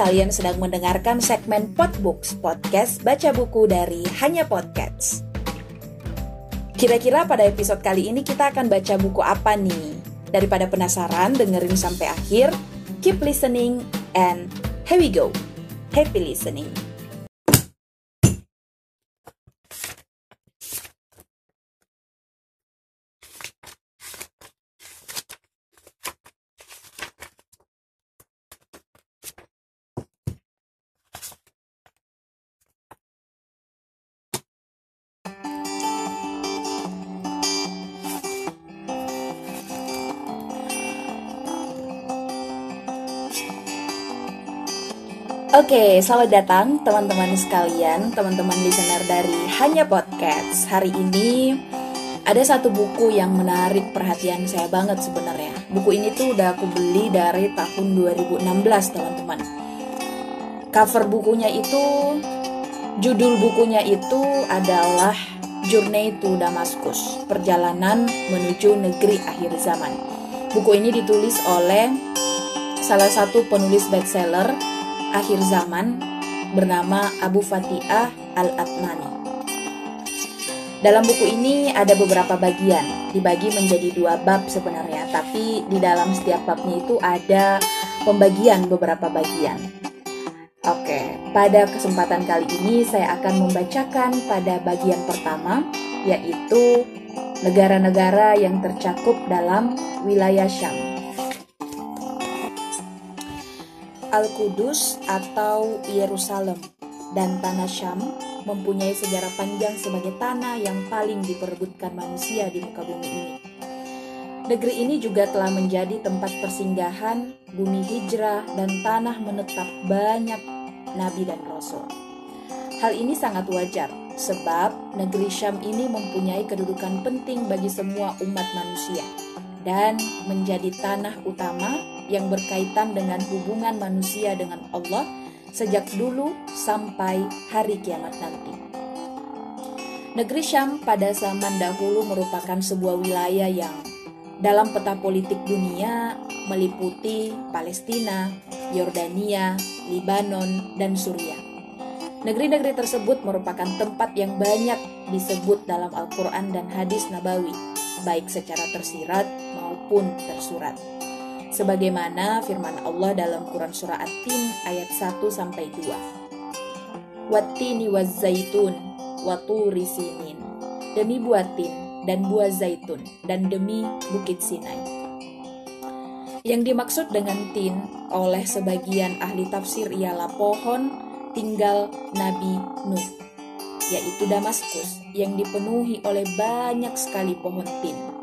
Kalian sedang mendengarkan segmen Podbooks, podcast baca buku dari Hanya Podcast. Kira-kira pada episode kali ini kita akan baca buku apa nih? Daripada penasaran, dengerin sampai akhir. Keep listening and here we go. Happy listening. Oke, selamat datang teman-teman sekalian, teman-teman listener dari Hanya Podcast. Hari ini ada satu buku yang menarik perhatian saya banget sebenarnya. Buku ini tuh udah aku beli dari tahun 2016, teman-teman. Cover bukunya itu, judul bukunya itu adalah Journey to Damascus, Perjalanan Menuju Negeri Akhir Zaman. Buku ini ditulis oleh salah satu penulis bestseller akhir zaman bernama Abu Fatihah Al-Atmani. Dalam buku ini ada beberapa bagian, dibagi menjadi dua bab sebenarnya, tapi di dalam setiap babnya itu ada pembagian beberapa bagian. Oke, pada kesempatan kali ini saya akan membacakan pada bagian pertama, yaitu negara-negara yang tercakup dalam wilayah Syam. Al-Qudus atau Yerusalem dan tanah Syam mempunyai sejarah panjang sebagai tanah yang paling diperebutkan manusia di muka bumi ini. Negeri ini juga telah menjadi tempat persinggahan, bumi hijrah, dan tanah menetap banyak nabi dan rasul. Hal ini sangat wajar, sebab negeri Syam ini mempunyai kedudukan penting bagi semua umat manusia dan menjadi tanah utama yang berkaitan dengan hubungan manusia dengan Allah sejak dulu sampai hari kiamat nanti. Negeri Syam pada zaman dahulu merupakan sebuah wilayah yang dalam peta politik dunia meliputi Palestina, Yordania, Libanon, dan Suriah. Negeri-negeri tersebut merupakan tempat yang banyak disebut dalam Al-Quran dan hadis Nabawi, baik secara tersirat maupun tersurat sebagaimana firman Allah dalam Quran surah At-Tin ayat 1 sampai 2. Wattini zaitun waturi sinin. Demi buah tin dan buah zaitun dan demi bukit Sinai. Yang dimaksud dengan tin oleh sebagian ahli tafsir ialah pohon tinggal Nabi Nuh, yaitu Damaskus yang dipenuhi oleh banyak sekali pohon tin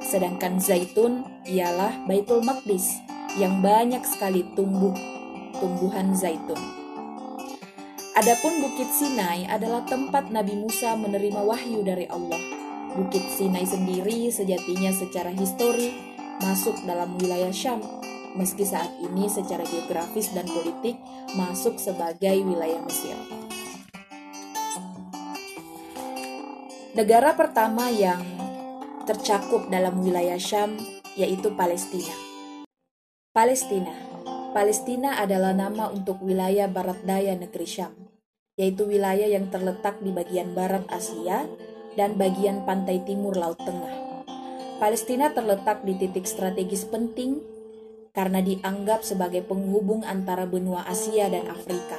Sedangkan zaitun ialah Baitul Maqdis yang banyak sekali tumbuh tumbuhan zaitun. Adapun Bukit Sinai adalah tempat Nabi Musa menerima wahyu dari Allah. Bukit Sinai sendiri sejatinya secara histori masuk dalam wilayah Syam, meski saat ini secara geografis dan politik masuk sebagai wilayah Mesir. Negara pertama yang tercakup dalam wilayah Syam, yaitu Palestina. Palestina Palestina adalah nama untuk wilayah barat daya negeri Syam, yaitu wilayah yang terletak di bagian barat Asia dan bagian pantai timur Laut Tengah. Palestina terletak di titik strategis penting karena dianggap sebagai penghubung antara benua Asia dan Afrika,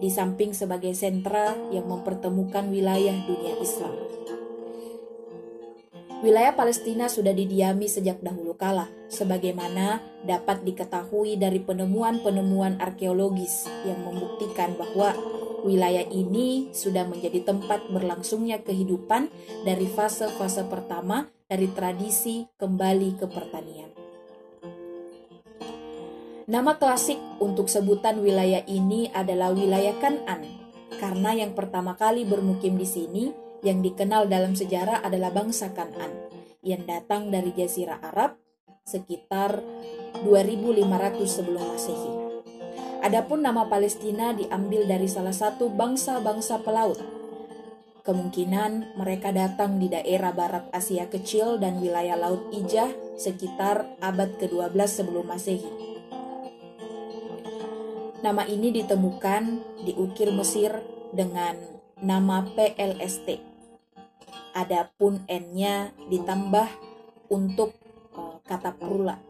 di samping sebagai sentra yang mempertemukan wilayah dunia Islam. Wilayah Palestina sudah didiami sejak dahulu kala, sebagaimana dapat diketahui dari penemuan-penemuan arkeologis yang membuktikan bahwa wilayah ini sudah menjadi tempat berlangsungnya kehidupan dari fase-fase pertama dari tradisi kembali ke pertanian. Nama klasik untuk sebutan wilayah ini adalah wilayah Kanan, karena yang pertama kali bermukim di sini yang dikenal dalam sejarah adalah bangsa Kanan yang datang dari Jazirah Arab sekitar 2500 sebelum Masehi. Adapun nama Palestina diambil dari salah satu bangsa-bangsa pelaut. Kemungkinan mereka datang di daerah barat Asia kecil dan wilayah Laut Ijah sekitar abad ke-12 sebelum Masehi. Nama ini ditemukan di ukir Mesir dengan nama PLST. Adapun N-nya ditambah untuk uh, kata plural.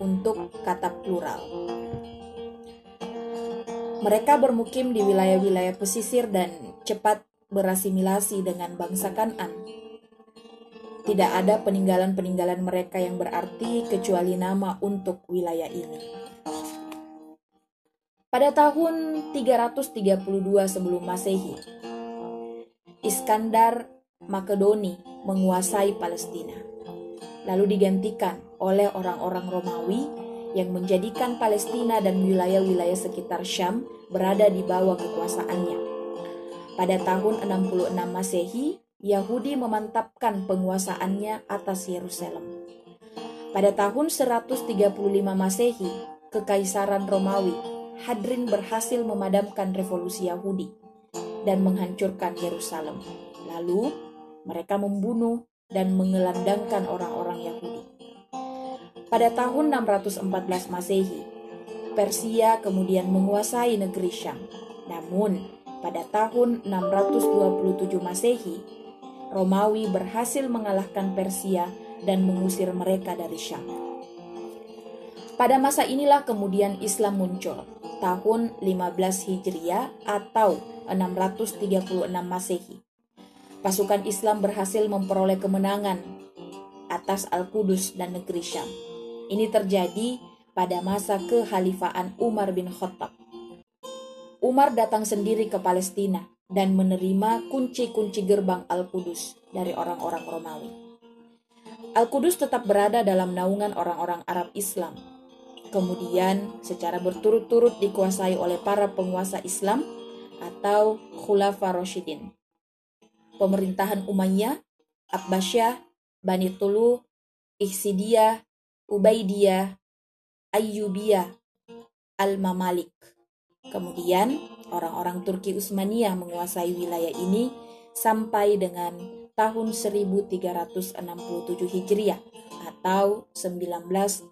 Untuk kata plural. Mereka bermukim di wilayah-wilayah pesisir dan cepat berasimilasi dengan bangsa Kanan. Tidak ada peninggalan-peninggalan mereka yang berarti kecuali nama untuk wilayah ini. Pada tahun 332 sebelum Masehi, Iskandar Makedoni menguasai Palestina, lalu digantikan oleh orang-orang Romawi yang menjadikan Palestina dan wilayah-wilayah sekitar Syam berada di bawah kekuasaannya. Pada tahun 66 Masehi, Yahudi memantapkan penguasaannya atas Yerusalem. Pada tahun 135 Masehi, Kekaisaran Romawi, Hadrin berhasil memadamkan revolusi Yahudi dan menghancurkan Yerusalem. Lalu, mereka membunuh dan mengelandangkan orang-orang Yahudi. Pada tahun 614 Masehi, Persia kemudian menguasai negeri Syam. Namun, pada tahun 627 Masehi, Romawi berhasil mengalahkan Persia dan mengusir mereka dari Syam. Pada masa inilah kemudian Islam muncul, tahun 15 Hijriah atau 636 Masehi. Pasukan Islam berhasil memperoleh kemenangan atas Al-Qudus dan negeri Syam. Ini terjadi pada masa kehalifaan Umar bin Khattab. Umar datang sendiri ke Palestina dan menerima kunci-kunci gerbang Al-Qudus dari orang-orang Romawi. Al-Qudus tetap berada dalam naungan orang-orang Arab Islam. Kemudian secara berturut-turut dikuasai oleh para penguasa Islam atau Khulafa Rashidin. Pemerintahan Umayyah, Abbasiyah, Bani Tulu, Ihsidiyah, Ubaidiyah, Ayyubiyah, Al-Mamalik. Kemudian, orang-orang Turki Utsmaniyah menguasai wilayah ini sampai dengan tahun 1367 Hijriah atau 1948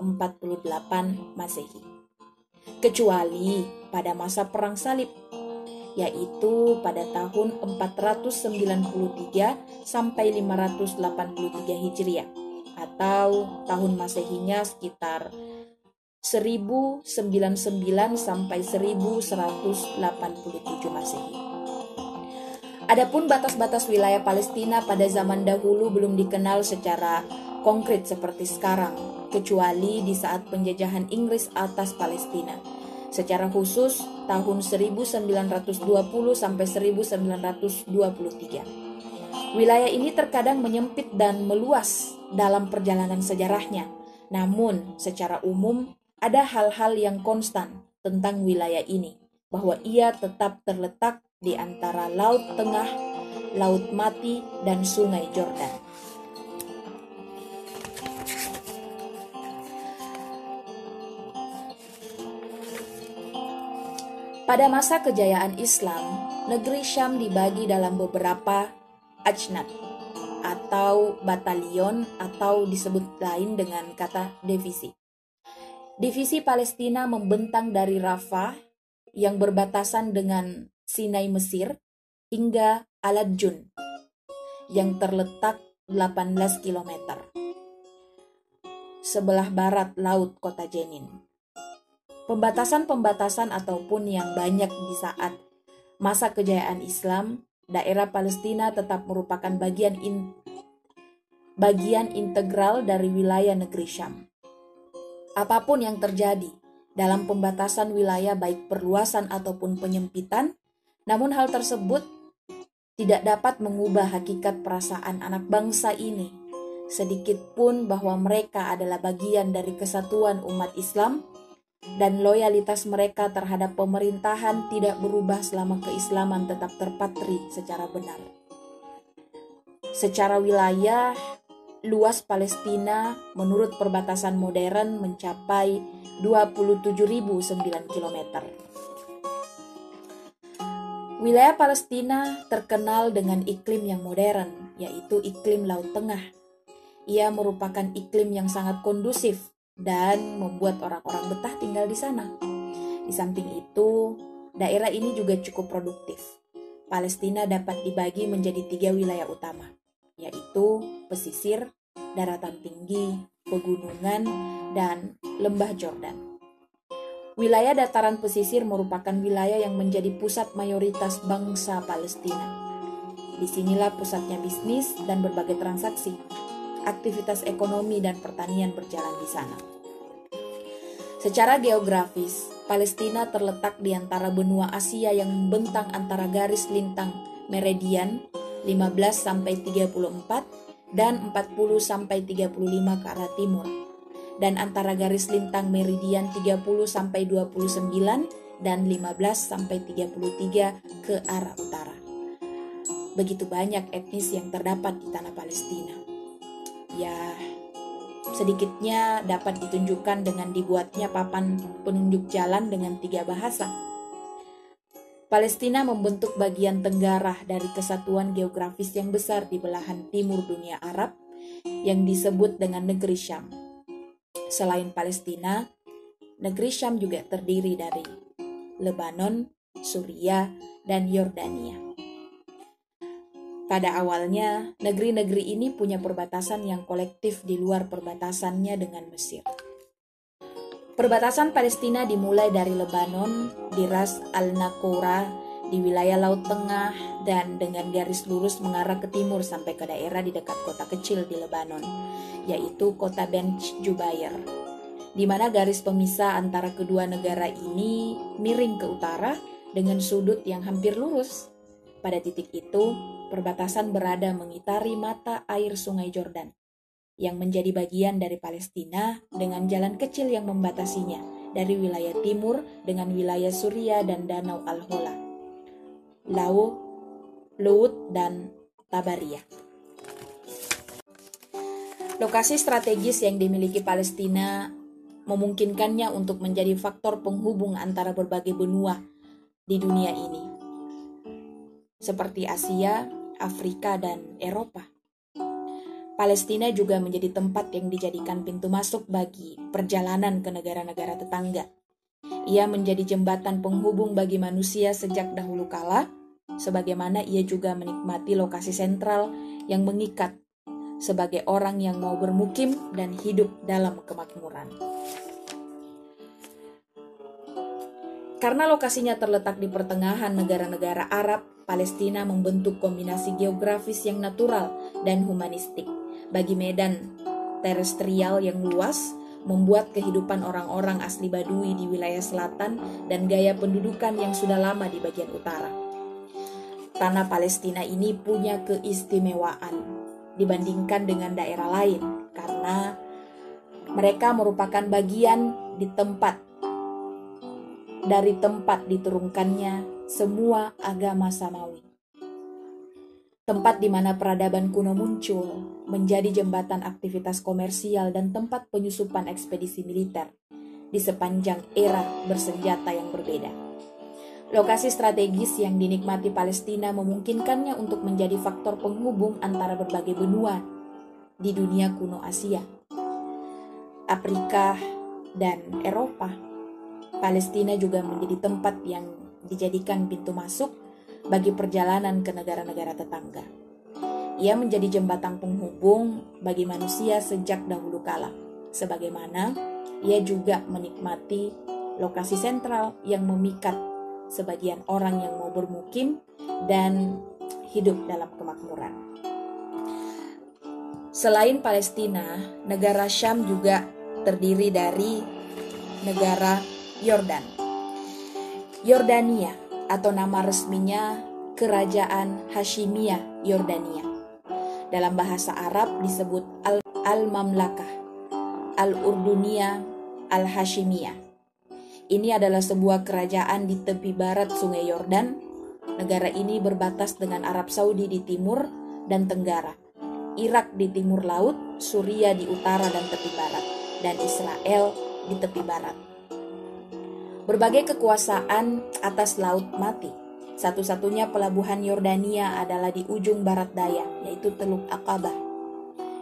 Masehi. Kecuali pada masa Perang Salib, yaitu pada tahun 493 sampai 583 Hijriah atau tahun Masehinya sekitar 1099 sampai 1187 Masehi. Adapun batas-batas wilayah Palestina pada zaman dahulu belum dikenal secara konkret seperti sekarang, kecuali di saat penjajahan Inggris atas Palestina. Secara khusus tahun 1920 sampai 1923. Wilayah ini terkadang menyempit dan meluas dalam perjalanan sejarahnya. Namun, secara umum ada hal-hal yang konstan tentang wilayah ini, bahwa ia tetap terletak di antara Laut Tengah, Laut Mati, dan Sungai Jordan. Pada masa kejayaan Islam, negeri Syam dibagi dalam beberapa ajnad atau batalion atau disebut lain dengan kata divisi. Divisi Palestina membentang dari Rafah yang berbatasan dengan Sinai Mesir hingga Aladjun yang terletak 18 km sebelah barat laut kota Jenin. Pembatasan-pembatasan ataupun yang banyak di saat masa kejayaan Islam daerah Palestina tetap merupakan bagian in, bagian integral dari wilayah negeri Syam. Apa pun yang terjadi dalam pembatasan wilayah baik perluasan ataupun penyempitan, namun hal tersebut tidak dapat mengubah hakikat perasaan anak bangsa ini sedikit pun bahwa mereka adalah bagian dari kesatuan umat Islam dan loyalitas mereka terhadap pemerintahan tidak berubah selama keislaman tetap terpatri secara benar. Secara wilayah, luas Palestina menurut perbatasan modern mencapai 27.009 km. Wilayah Palestina terkenal dengan iklim yang modern, yaitu iklim Laut Tengah. Ia merupakan iklim yang sangat kondusif dan membuat orang-orang betah tinggal di sana. Di samping itu, daerah ini juga cukup produktif. Palestina dapat dibagi menjadi tiga wilayah utama, yaitu pesisir, daratan tinggi, pegunungan, dan lembah Jordan. Wilayah dataran pesisir merupakan wilayah yang menjadi pusat mayoritas bangsa Palestina. Di sinilah pusatnya bisnis dan berbagai transaksi. Aktivitas ekonomi dan pertanian berjalan di sana. Secara geografis, Palestina terletak di antara benua Asia yang membentang antara garis lintang meridian 15 sampai 34 dan 40 sampai 35 ke arah timur dan antara garis lintang meridian 30 sampai 29 dan 15 sampai 33 ke arah utara. Begitu banyak etnis yang terdapat di tanah Palestina. Ya, sedikitnya dapat ditunjukkan dengan dibuatnya papan penunjuk jalan dengan tiga bahasa. Palestina membentuk bagian tenggara dari kesatuan geografis yang besar di belahan timur dunia Arab yang disebut dengan negeri Syam. Selain Palestina, negeri Syam juga terdiri dari Lebanon, Suria, dan Yordania. Pada awalnya, negeri-negeri ini punya perbatasan yang kolektif di luar perbatasannya dengan Mesir. Perbatasan Palestina dimulai dari Lebanon, di Ras al-Nakora, di wilayah Laut Tengah, dan dengan garis lurus mengarah ke timur sampai ke daerah di dekat kota kecil di Lebanon, yaitu kota Ben Jubair, di mana garis pemisah antara kedua negara ini miring ke utara dengan sudut yang hampir lurus. Pada titik itu, perbatasan berada mengitari mata air Sungai Jordan, yang menjadi bagian dari Palestina dengan jalan kecil yang membatasinya dari wilayah timur dengan wilayah Suria dan Danau Al-Hola. Lau, Lut, dan Tabaria. Lokasi strategis yang dimiliki Palestina memungkinkannya untuk menjadi faktor penghubung antara berbagai benua di dunia ini, seperti Asia, Afrika, dan Eropa. Palestina juga menjadi tempat yang dijadikan pintu masuk bagi perjalanan ke negara-negara tetangga. Ia menjadi jembatan penghubung bagi manusia sejak dahulu kala, sebagaimana ia juga menikmati lokasi sentral yang mengikat sebagai orang yang mau bermukim dan hidup dalam kemakmuran. Karena lokasinya terletak di pertengahan negara-negara Arab, Palestina membentuk kombinasi geografis yang natural dan humanistik bagi medan terestrial yang luas, membuat kehidupan orang-orang asli Badui di wilayah selatan dan gaya pendudukan yang sudah lama di bagian utara. Tanah Palestina ini punya keistimewaan dibandingkan dengan daerah lain karena mereka merupakan bagian di tempat dari tempat diturunkannya semua agama samawi. Tempat di mana peradaban kuno muncul menjadi jembatan aktivitas komersial dan tempat penyusupan ekspedisi militer di sepanjang era bersenjata yang berbeda. Lokasi strategis yang dinikmati Palestina memungkinkannya untuk menjadi faktor penghubung antara berbagai benua di dunia kuno Asia, Afrika, dan Eropa. Palestina juga menjadi tempat yang dijadikan pintu masuk bagi perjalanan ke negara-negara tetangga. Ia menjadi jembatan penghubung bagi manusia sejak dahulu kala, sebagaimana ia juga menikmati lokasi sentral yang memikat sebagian orang yang mau bermukim dan hidup dalam kemakmuran. Selain Palestina, negara Syam juga terdiri dari negara Yordan. Yordania atau nama resminya Kerajaan Hashimiyah Yordania. Dalam bahasa Arab disebut Al-Mamlakah, Al-Urduniyah, Al-Hashimiyah. Ini adalah sebuah kerajaan di tepi barat Sungai Yordan. Negara ini berbatas dengan Arab Saudi di timur dan tenggara, Irak di timur laut, Suria di utara dan tepi barat, dan Israel di tepi barat. Berbagai kekuasaan atas laut mati. Satu-satunya pelabuhan Yordania adalah di ujung barat daya, yaitu Teluk Aqabah,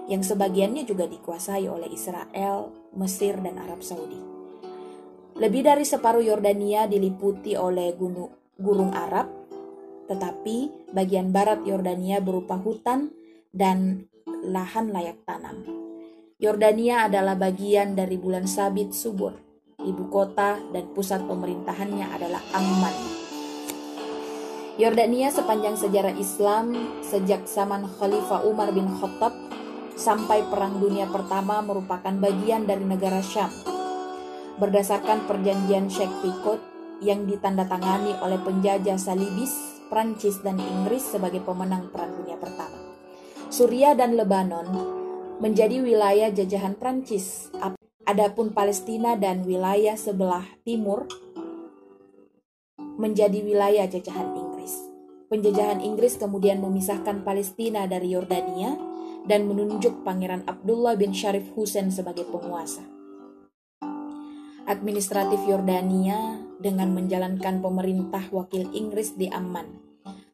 yang sebagiannya juga dikuasai oleh Israel, Mesir, dan Arab Saudi. Lebih dari separuh Yordania diliputi oleh gunung, Arab, tetapi bagian barat Yordania berupa hutan dan lahan layak tanam. Yordania adalah bagian dari bulan sabit subur. Ibu kota dan pusat pemerintahannya adalah Amman. Yordania sepanjang sejarah Islam sejak zaman Khalifah Umar bin Khattab sampai Perang Dunia Pertama merupakan bagian dari negara Syam berdasarkan perjanjian Sheikh Picot yang ditandatangani oleh penjajah Salibis, Prancis dan Inggris sebagai pemenang Perang Dunia Pertama. Suriah dan Lebanon menjadi wilayah jajahan Prancis. Adapun Palestina dan wilayah sebelah timur menjadi wilayah jajahan Inggris. Penjajahan Inggris kemudian memisahkan Palestina dari Yordania dan menunjuk Pangeran Abdullah bin Sharif Hussein sebagai penguasa administratif Yordania dengan menjalankan pemerintah wakil Inggris di Amman.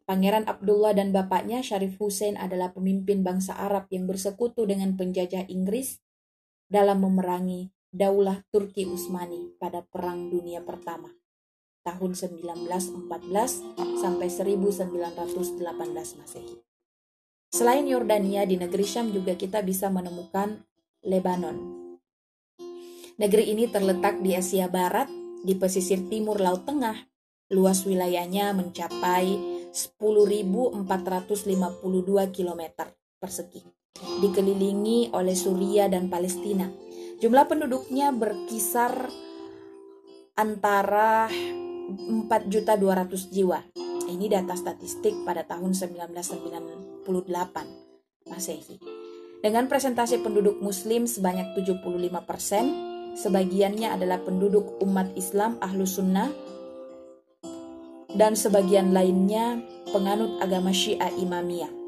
Pangeran Abdullah dan bapaknya Syarif Hussein adalah pemimpin bangsa Arab yang bersekutu dengan penjajah Inggris dalam memerangi Daulah Turki Utsmani pada Perang Dunia Pertama tahun 1914 sampai 1918 Masehi. Selain Yordania di negeri Syam juga kita bisa menemukan Lebanon Negeri ini terletak di Asia Barat, di pesisir timur Laut Tengah. Luas wilayahnya mencapai 10.452 km persegi. Dikelilingi oleh Suria dan Palestina. Jumlah penduduknya berkisar antara 4.200 jiwa. Ini data statistik pada tahun 1998 Masehi. Dengan presentasi penduduk muslim sebanyak 75 persen, sebagiannya adalah penduduk umat Islam ahlu sunnah, dan sebagian lainnya penganut agama Syiah Imamiyah.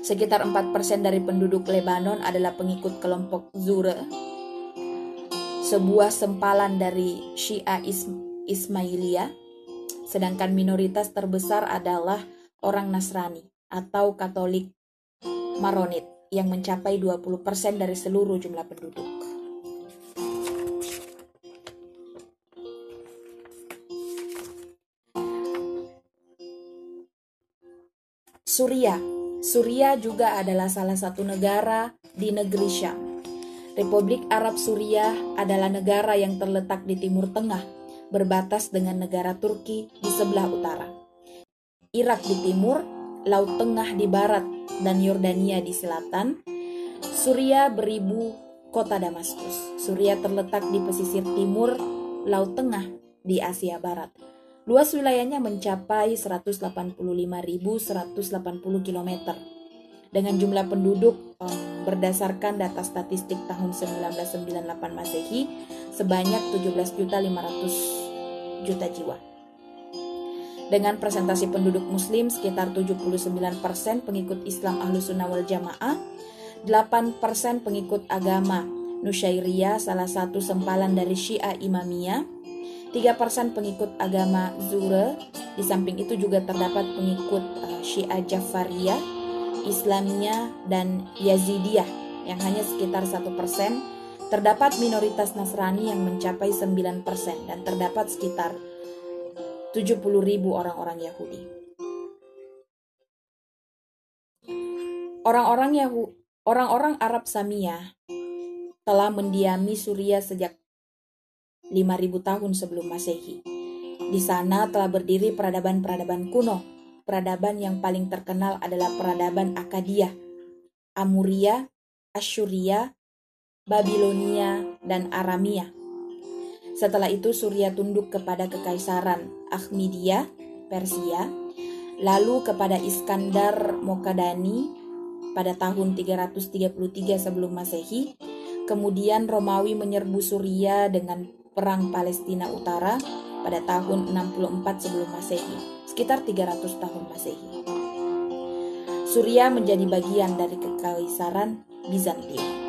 Sekitar 4% dari penduduk Lebanon adalah pengikut kelompok Zure, sebuah sempalan dari Syiah Ismailiyah, sedangkan minoritas terbesar adalah orang Nasrani atau Katolik Maronit yang mencapai 20% dari seluruh jumlah penduduk. Suria. Suria juga adalah salah satu negara di negeri Syam. Republik Arab Suriah adalah negara yang terletak di timur tengah, berbatas dengan negara Turki di sebelah utara. Irak di timur, Laut Tengah di barat, dan Yordania di selatan. Suria beribu kota Damaskus. Suria terletak di pesisir timur, Laut Tengah di Asia Barat. Luas wilayahnya mencapai 185.180 km. Dengan jumlah penduduk berdasarkan data statistik tahun 1998 Masehi sebanyak 17.500 juta jiwa. Dengan presentasi penduduk muslim sekitar 79% pengikut Islam Ahlus Sunnah wal Jamaah, 8% pengikut agama Nusyairiyah salah satu sempalan dari Syiah Imamiyah, 3% pengikut agama Zure. Di samping itu juga terdapat pengikut uh, Syiah Jafariyah, Islamiyah, dan Yazidiyah yang hanya sekitar 1%. Terdapat minoritas Nasrani yang mencapai 9% dan terdapat sekitar 70 ribu orang-orang Yahudi. Orang-orang Yahudi Orang-orang Arab Samiyah telah mendiami Suriah sejak 5000 tahun sebelum Masehi. Di sana telah berdiri peradaban-peradaban kuno. Peradaban yang paling terkenal adalah peradaban Akadia, Amuria, Assyuria, Babilonia, dan Aramia. Setelah itu Surya tunduk kepada kekaisaran Akhmidia, Persia, lalu kepada Iskandar Mokadani pada tahun 333 sebelum Masehi. Kemudian Romawi menyerbu Suria dengan Perang Palestina Utara pada tahun 64 sebelum Masehi, sekitar 300 tahun Masehi. Suria menjadi bagian dari kekaisaran Bizantium.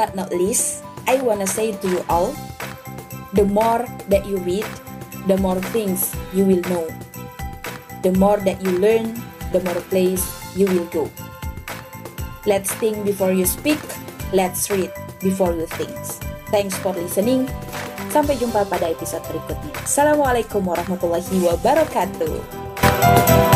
But not least, I wanna say to you all, the more that you read, the more things you will know. The more that you learn, the more place you will go. Let's think before you speak, let's read before you think. Thanks for listening. Sampai jumpa pada episode berikutnya. Assalamualaikum warahmatullahi wabarakatuh.